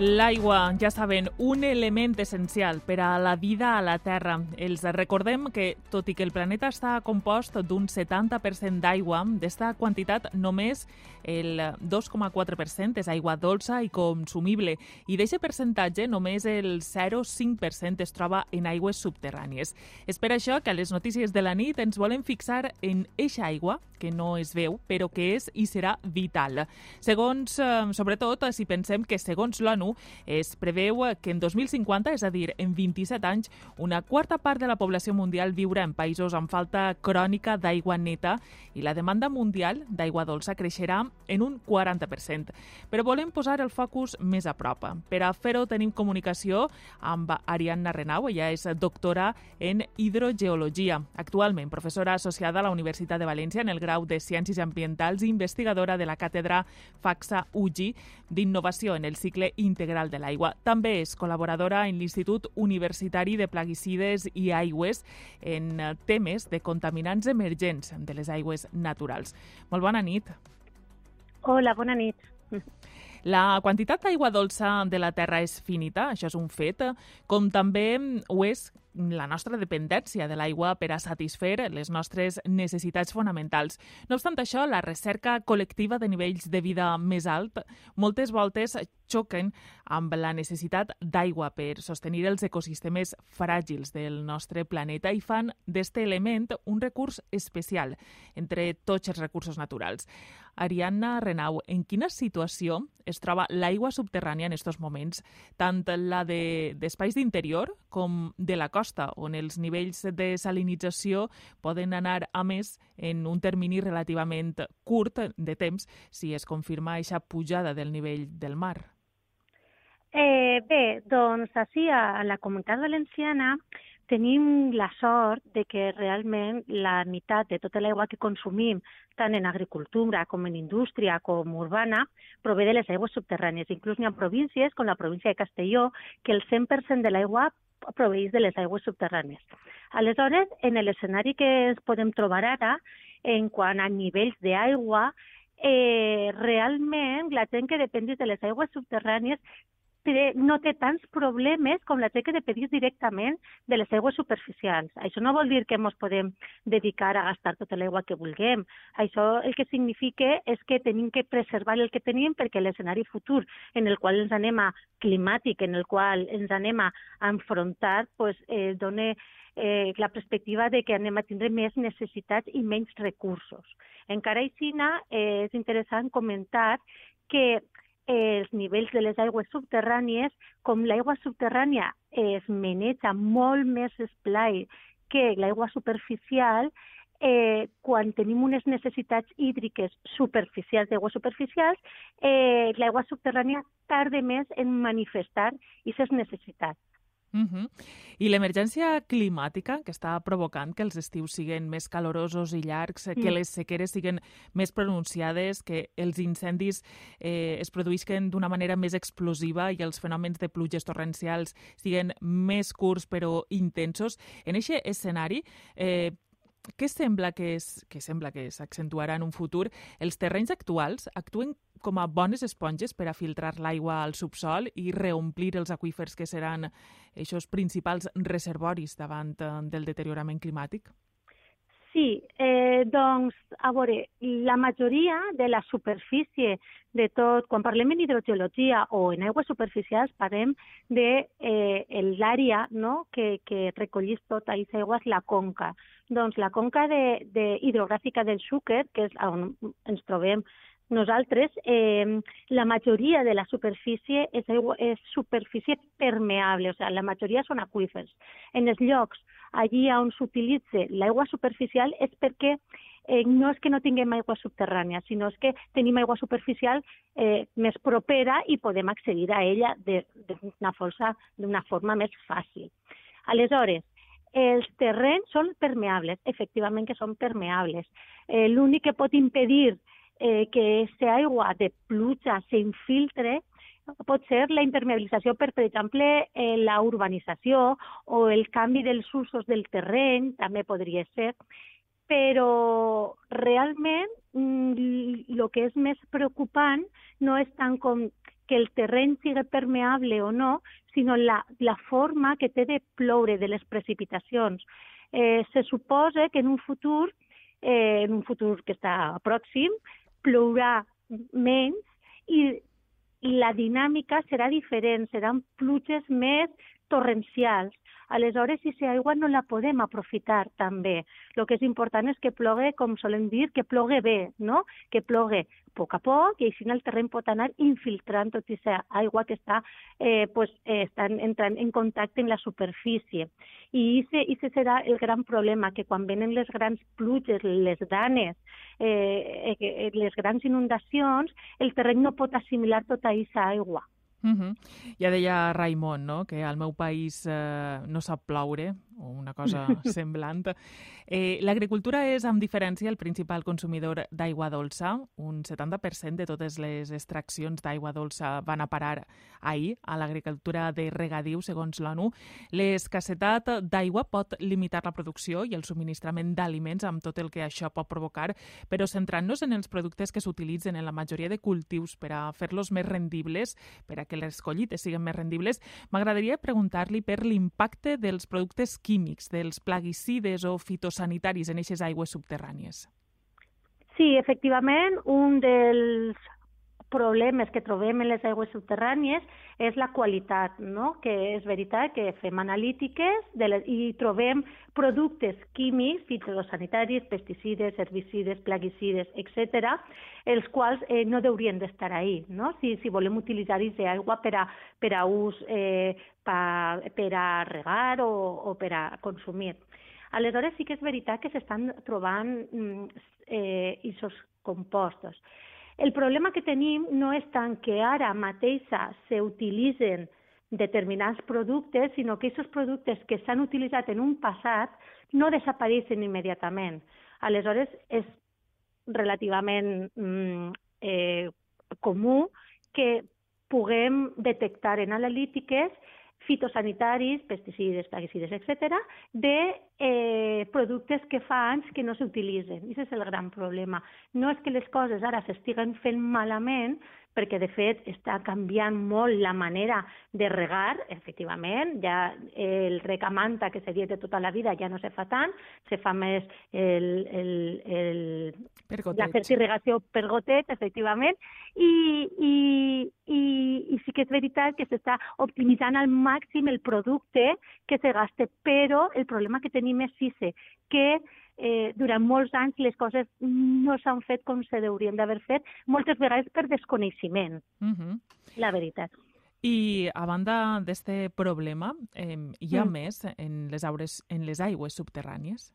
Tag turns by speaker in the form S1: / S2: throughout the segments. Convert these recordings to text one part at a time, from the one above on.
S1: L'aigua, ja saben, un element essencial per a la vida a la Terra. Els recordem que, tot i que el planeta està compost d'un 70% d'aigua, d'esta quantitat només el 2,4% és aigua dolça i consumible i d'aquest percentatge només el 0,5% es troba en aigües subterrànies. És per això que a les notícies de la nit ens volem fixar en eixa aigua que no es veu, però que és i serà vital. Segons, eh, sobretot, si pensem que segons l'ONU es preveu que en 2050, és a dir, en 27 anys, una quarta part de la població mundial viurà en països amb falta crònica d'aigua neta i la demanda mundial d'aigua dolça creixerà en un 40%. Però volem posar el focus més a prop. Per a fer-ho tenim comunicació amb Ariadna Renau, ella és doctora en hidrogeologia, actualment professora associada a la Universitat de València en el grau de Ciències Ambientals i investigadora de la càtedra FAXA UGI d'innovació en el cicle integral de l'aigua. També és col·laboradora en l'Institut Universitari de Plaguicides i Aigües en temes de contaminants emergents de les aigües naturals. Molt bona nit.
S2: Hola, bona nit.
S1: La quantitat d'aigua dolça de la Terra és finita, això és un fet, com també ho és la nostra dependència de l'aigua per a satisfer les nostres necessitats fonamentals. No obstant això, la recerca col·lectiva de nivells de vida més alt moltes voltes xoquen amb la necessitat d'aigua per sostenir els ecosistemes fràgils del nostre planeta i fan d'este element un recurs especial entre tots els recursos naturals. Ariadna Renau, en quina situació es troba l'aigua subterrània en aquests moments, tant la d'espais de, d'interior com de la costa, on els nivells de salinització poden anar a més en un termini relativament curt de temps si es confirma aquesta pujada del nivell del mar?
S2: Eh, bé, doncs així a la Comunitat Valenciana tenim la sort de que realment la meitat de tota l'aigua que consumim, tant en agricultura com en indústria com urbana, prové de les aigües subterrànies. Inclús n'hi ha províncies, com la província de Castelló, que el 100% de l'aigua proveïs de les aigües subterrànies. Aleshores, en l'escenari que ens podem trobar ara, en quant a nivells d'aigua, eh, realment la gent que depèn de les aigües subterrànies no té tants problemes com la té que depèn directament de les aigües superficials. Això no vol dir que ens podem dedicar a gastar tota l'aigua que vulguem. Això el que significa és que tenim que preservar el que tenim perquè l'escenari futur en el qual ens anem a climàtic, en el qual ens anem a enfrontar, pues, eh, dona eh, la perspectiva de que anem a tindre més necessitats i menys recursos. Encara així, eh, és interessant comentar que els nivells de les aigües subterrànies, com l'aigua subterrània es maneja molt més esplai que l'aigua superficial, eh, quan tenim unes necessitats hídriques superficials d'aigua superficials, eh, l'aigua subterrània tarda més en manifestar aquestes necessitats.
S1: Uh -huh. I l'emergència climàtica que està provocant que els estius siguin més calorosos i llargs, mm. que les sequeres siguin més pronunciades, que els incendis eh, es produïsquen d'una manera més explosiva i els fenòmens de pluges torrencials siguin més curts però intensos. En aquest escenari, eh, què sembla que, és, que sembla que s'accentuarà en un futur? Els terrenys actuals actuen com a bones esponges per a filtrar l'aigua al subsol i reomplir els aquífers que seran aquests principals reservoris davant eh, del deteriorament climàtic?
S2: Sí, eh, doncs, a veure, la majoria de la superfície de tot, quan parlem en hidrogeologia o en aigües superficials, parlem de eh, l'àrea no? que, que recollís tota aquesta aigua, la conca. Doncs la conca de, de hidrogràfica del Xúquer, que és on ens trobem nosaltres, eh, la majoria de la superfície és, aigua, és superfície permeable, o sigui, la majoria són aquífers. En els llocs allí on s'utilitza l'aigua superficial és perquè eh, no és que no tinguem aigua subterrània, sinó és que tenim aigua superficial eh, més propera i podem accedir a ella d'una d'una forma més fàcil. Aleshores, els terrenys són permeables, efectivament que són permeables. Eh, L'únic que pot impedir eh, que aquesta aigua de pluja s'infiltre pot ser la impermeabilització per, per exemple, eh, la urbanització o el canvi dels usos del terreny, també podria ser, però realment el mm, que és més preocupant no és tant com que el terreny sigui permeable o no, sinó la, la forma que té de ploure de les precipitacions. Eh, se suposa que en un futur, eh, en un futur que està pròxim, plourà menys i, la dinàmica serà diferent, seran pluges més torrencials. Aleshores, aquesta aigua no la podem aprofitar també. El que és important és que plogue, com solem dir, que plogue bé, no? que plogue a poc a poc i així el terreny pot anar infiltrant tota aquesta aigua que està, eh, pues, eh, està entrant en contacte amb la superfície. I aquest serà el gran problema, que quan venen les grans pluges, les danes, eh, eh, les grans inundacions, el terreny no pot assimilar tota aquesta aigua.
S1: Uh -huh. Ja deia Raimon, no?, que al meu país eh, no sap ploure, o una cosa semblant. Eh, L'agricultura és, amb diferència, el principal consumidor d'aigua dolça. Un 70% de totes les extraccions d'aigua dolça van a parar ahir a l'agricultura de regadiu, segons l'ONU. L'escassetat d'aigua pot limitar la producció i el subministrament d'aliments amb tot el que això pot provocar, però centrant-nos en els productes que s'utilitzen en la majoria de cultius per a fer-los més rendibles, per a que les collites siguin més rendibles, m'agradaria preguntar-li per l'impacte dels productes químics, dels plaguicides o fitosanitaris en aquestes aigües subterrànies.
S2: Sí, efectivament, un dels problemes que trobem en les aigües subterrànies és la qualitat, no? que és veritat que fem analítiques de les, i trobem productes químics, fitosanitaris, pesticides, herbicides, plaguicides, etc., els quals eh, no deurien d'estar ahí, no? si, si volem utilitzar aigua per a, per a ús, eh, pa, per a regar o, o per a consumir. Aleshores sí que és veritat que s'estan trobant mm, eh, isos compostos. El problema que tenim no és tant que ara mateixa s'utilitzen determinats productes, sinó que aquests productes que s'han utilitzat en un passat no desapareixen immediatament. Aleshores, és relativament mm, eh, comú que puguem detectar en analítiques fitosanitaris, pesticides, plaguicides, etc., de eh, productes que fa anys que no s'utilitzen. I és el gran problema. No és que les coses ara s'estiguen fent malament, perquè de fet està canviant molt la manera de regar, efectivament, ja el rec a manta, que seria de tota la vida, ja no se fa tant, se fa més el, el, el, la fertirrigació per gotet, efectivament, i, i, i, i sí que és veritat que s'està optimitzant al màxim el producte que se gaste, però el problema que tenim és que eh, durant molts anys les coses no s'han fet com se deurien d'haver fet, moltes vegades per desconeixement, uh. -huh. la veritat.
S1: I a banda d'aquest problema, eh, hi ha mm. més en les, aures, en les aigües subterrànies?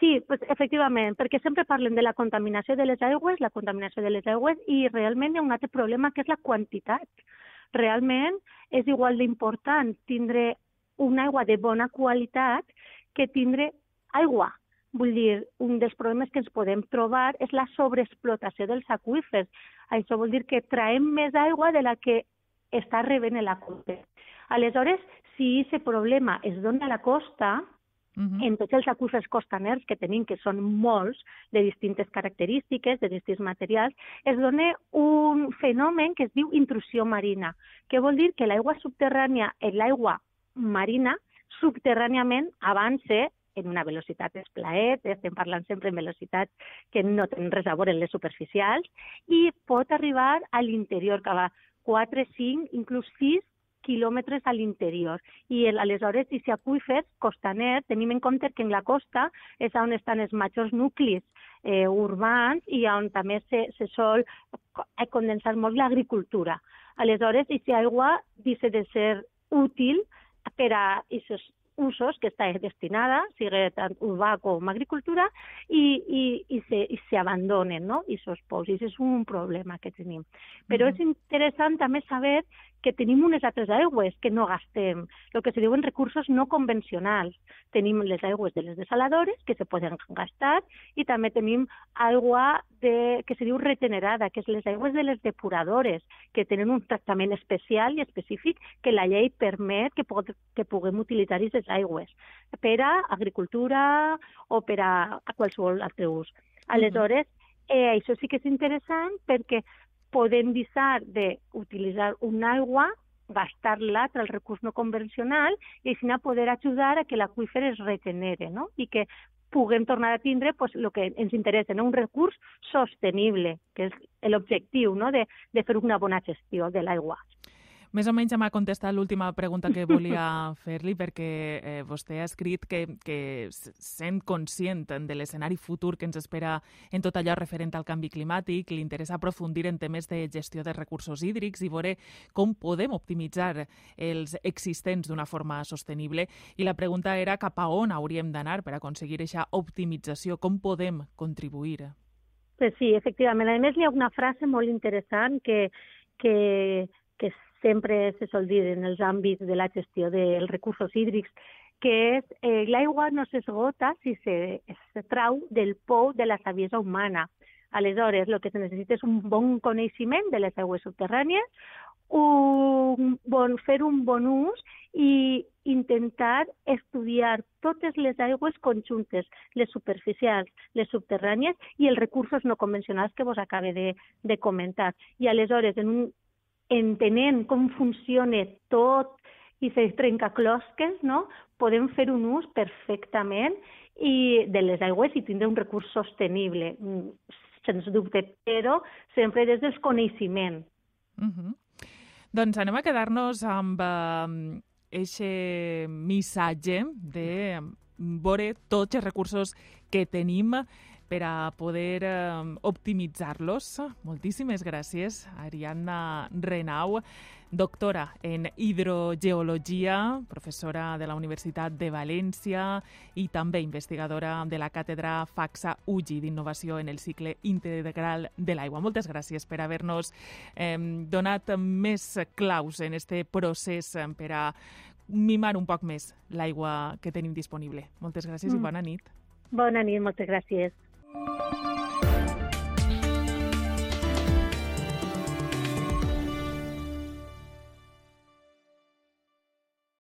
S2: Sí, pues, efectivament, perquè sempre parlen de la contaminació de les aigües, la contaminació de les aigües, i realment hi ha un altre problema que és la quantitat. Realment és igual d'important tindre una aigua de bona qualitat que tindre aigua. Vull dir, un dels problemes que ens podem trobar és la sobreexplotació dels aqüífers. Això vol dir que traem més aigua de la que està rebent la. Aleshores, si aquest problema es dona a la costa, uh -huh. en tots els aqüífers costaners que tenim, que són molts, de distintes característiques, de distints materials, es dona un fenomen que es diu intrusió marina, que vol dir que l'aigua subterrània, l'aigua marina, subterràniament avança en una velocitat esplaet, estem parlant sempre en velocitats que no tenen res a veure les superficials, i pot arribar a l'interior, que va 4, 5, inclús 6 quilòmetres a l'interior. I aleshores, i si aqüífers costaners, tenim en compte que en la costa és on estan els majors nuclis eh, urbans i on també se, se sol condensar molt l'agricultura. Aleshores, i si aigua deixa de ser útil per a aquests usos que està destinada, sigui tant urbà com agricultura, i, i, i, se, i se abandonen, no? I. I és un problema que tenim. Però uh -huh. és interessant també saber que tenim unes altres aigües que no gastem, el que se diuen recursos no convencionals. Tenim les aigües de les desaladores que se poden gastar i també tenim aigua de, que se diu regenerada, que és les aigües de les depuradores, que tenen un tractament especial i específic que la llei permet que, que puguem utilitzar aquestes aigües per a agricultura o per a, a qualsevol altre ús. Aleshores, eh, això sí que és interessant perquè podem deixar d'utilitzar una aigua gastar-la el recurs no convencional i així poder ajudar a que l'aqüífer es regenere no? i que puguem tornar a tindre pues, el que ens interessa, no? un recurs sostenible, que és l'objectiu no? de, de fer una bona gestió de l'aigua.
S1: Més o menys m'ha contestat l'última pregunta que volia fer-li perquè eh, vostè ha escrit que, que sent conscient de l'escenari futur que ens espera en tot allò referent al canvi climàtic, li interessa aprofundir en temes de gestió de recursos hídrics i veure com podem optimitzar els existents d'una forma sostenible. I la pregunta era cap a on hauríem d'anar per aconseguir aquesta optimització, com podem contribuir?
S2: Pues sí, efectivament. A més, hi ha una frase molt interessant que, que, que sempre se dir en els àmbits de la gestió dels recursos hídrics, que és eh, l'aigua no s'esgota si se, se trau del pou de la saviesa humana. Aleshores, el que se necessita és un bon coneixement de les aigües subterrànies, un bon, fer un bon ús i intentar estudiar totes les aigües conjuntes, les superficials, les subterrànies i els recursos no convencionals que vos acabe de, de comentar. I aleshores, en un entenent com funciona tot i se trenca closques, no? podem fer un ús perfectament i de les aigües i tindre un recurs sostenible, mm, sens dubte, però sempre des del coneixement.
S1: Uh -huh. Doncs anem a quedar-nos amb aquest uh, missatge de veure tots els recursos que tenim per a poder eh, optimitzar-los. Moltíssimes gràcies, Ariadna Renau, doctora en hidrogeologia, professora de la Universitat de València i també investigadora de la càtedra FAXA UGI d'innovació en el cicle integral de l'aigua. Moltes gràcies per haver-nos eh, donat més claus en este procés per a mimar un poc més l'aigua que tenim disponible. Moltes gràcies mm. i bona nit.
S2: Bona nit, moltes gràcies. Música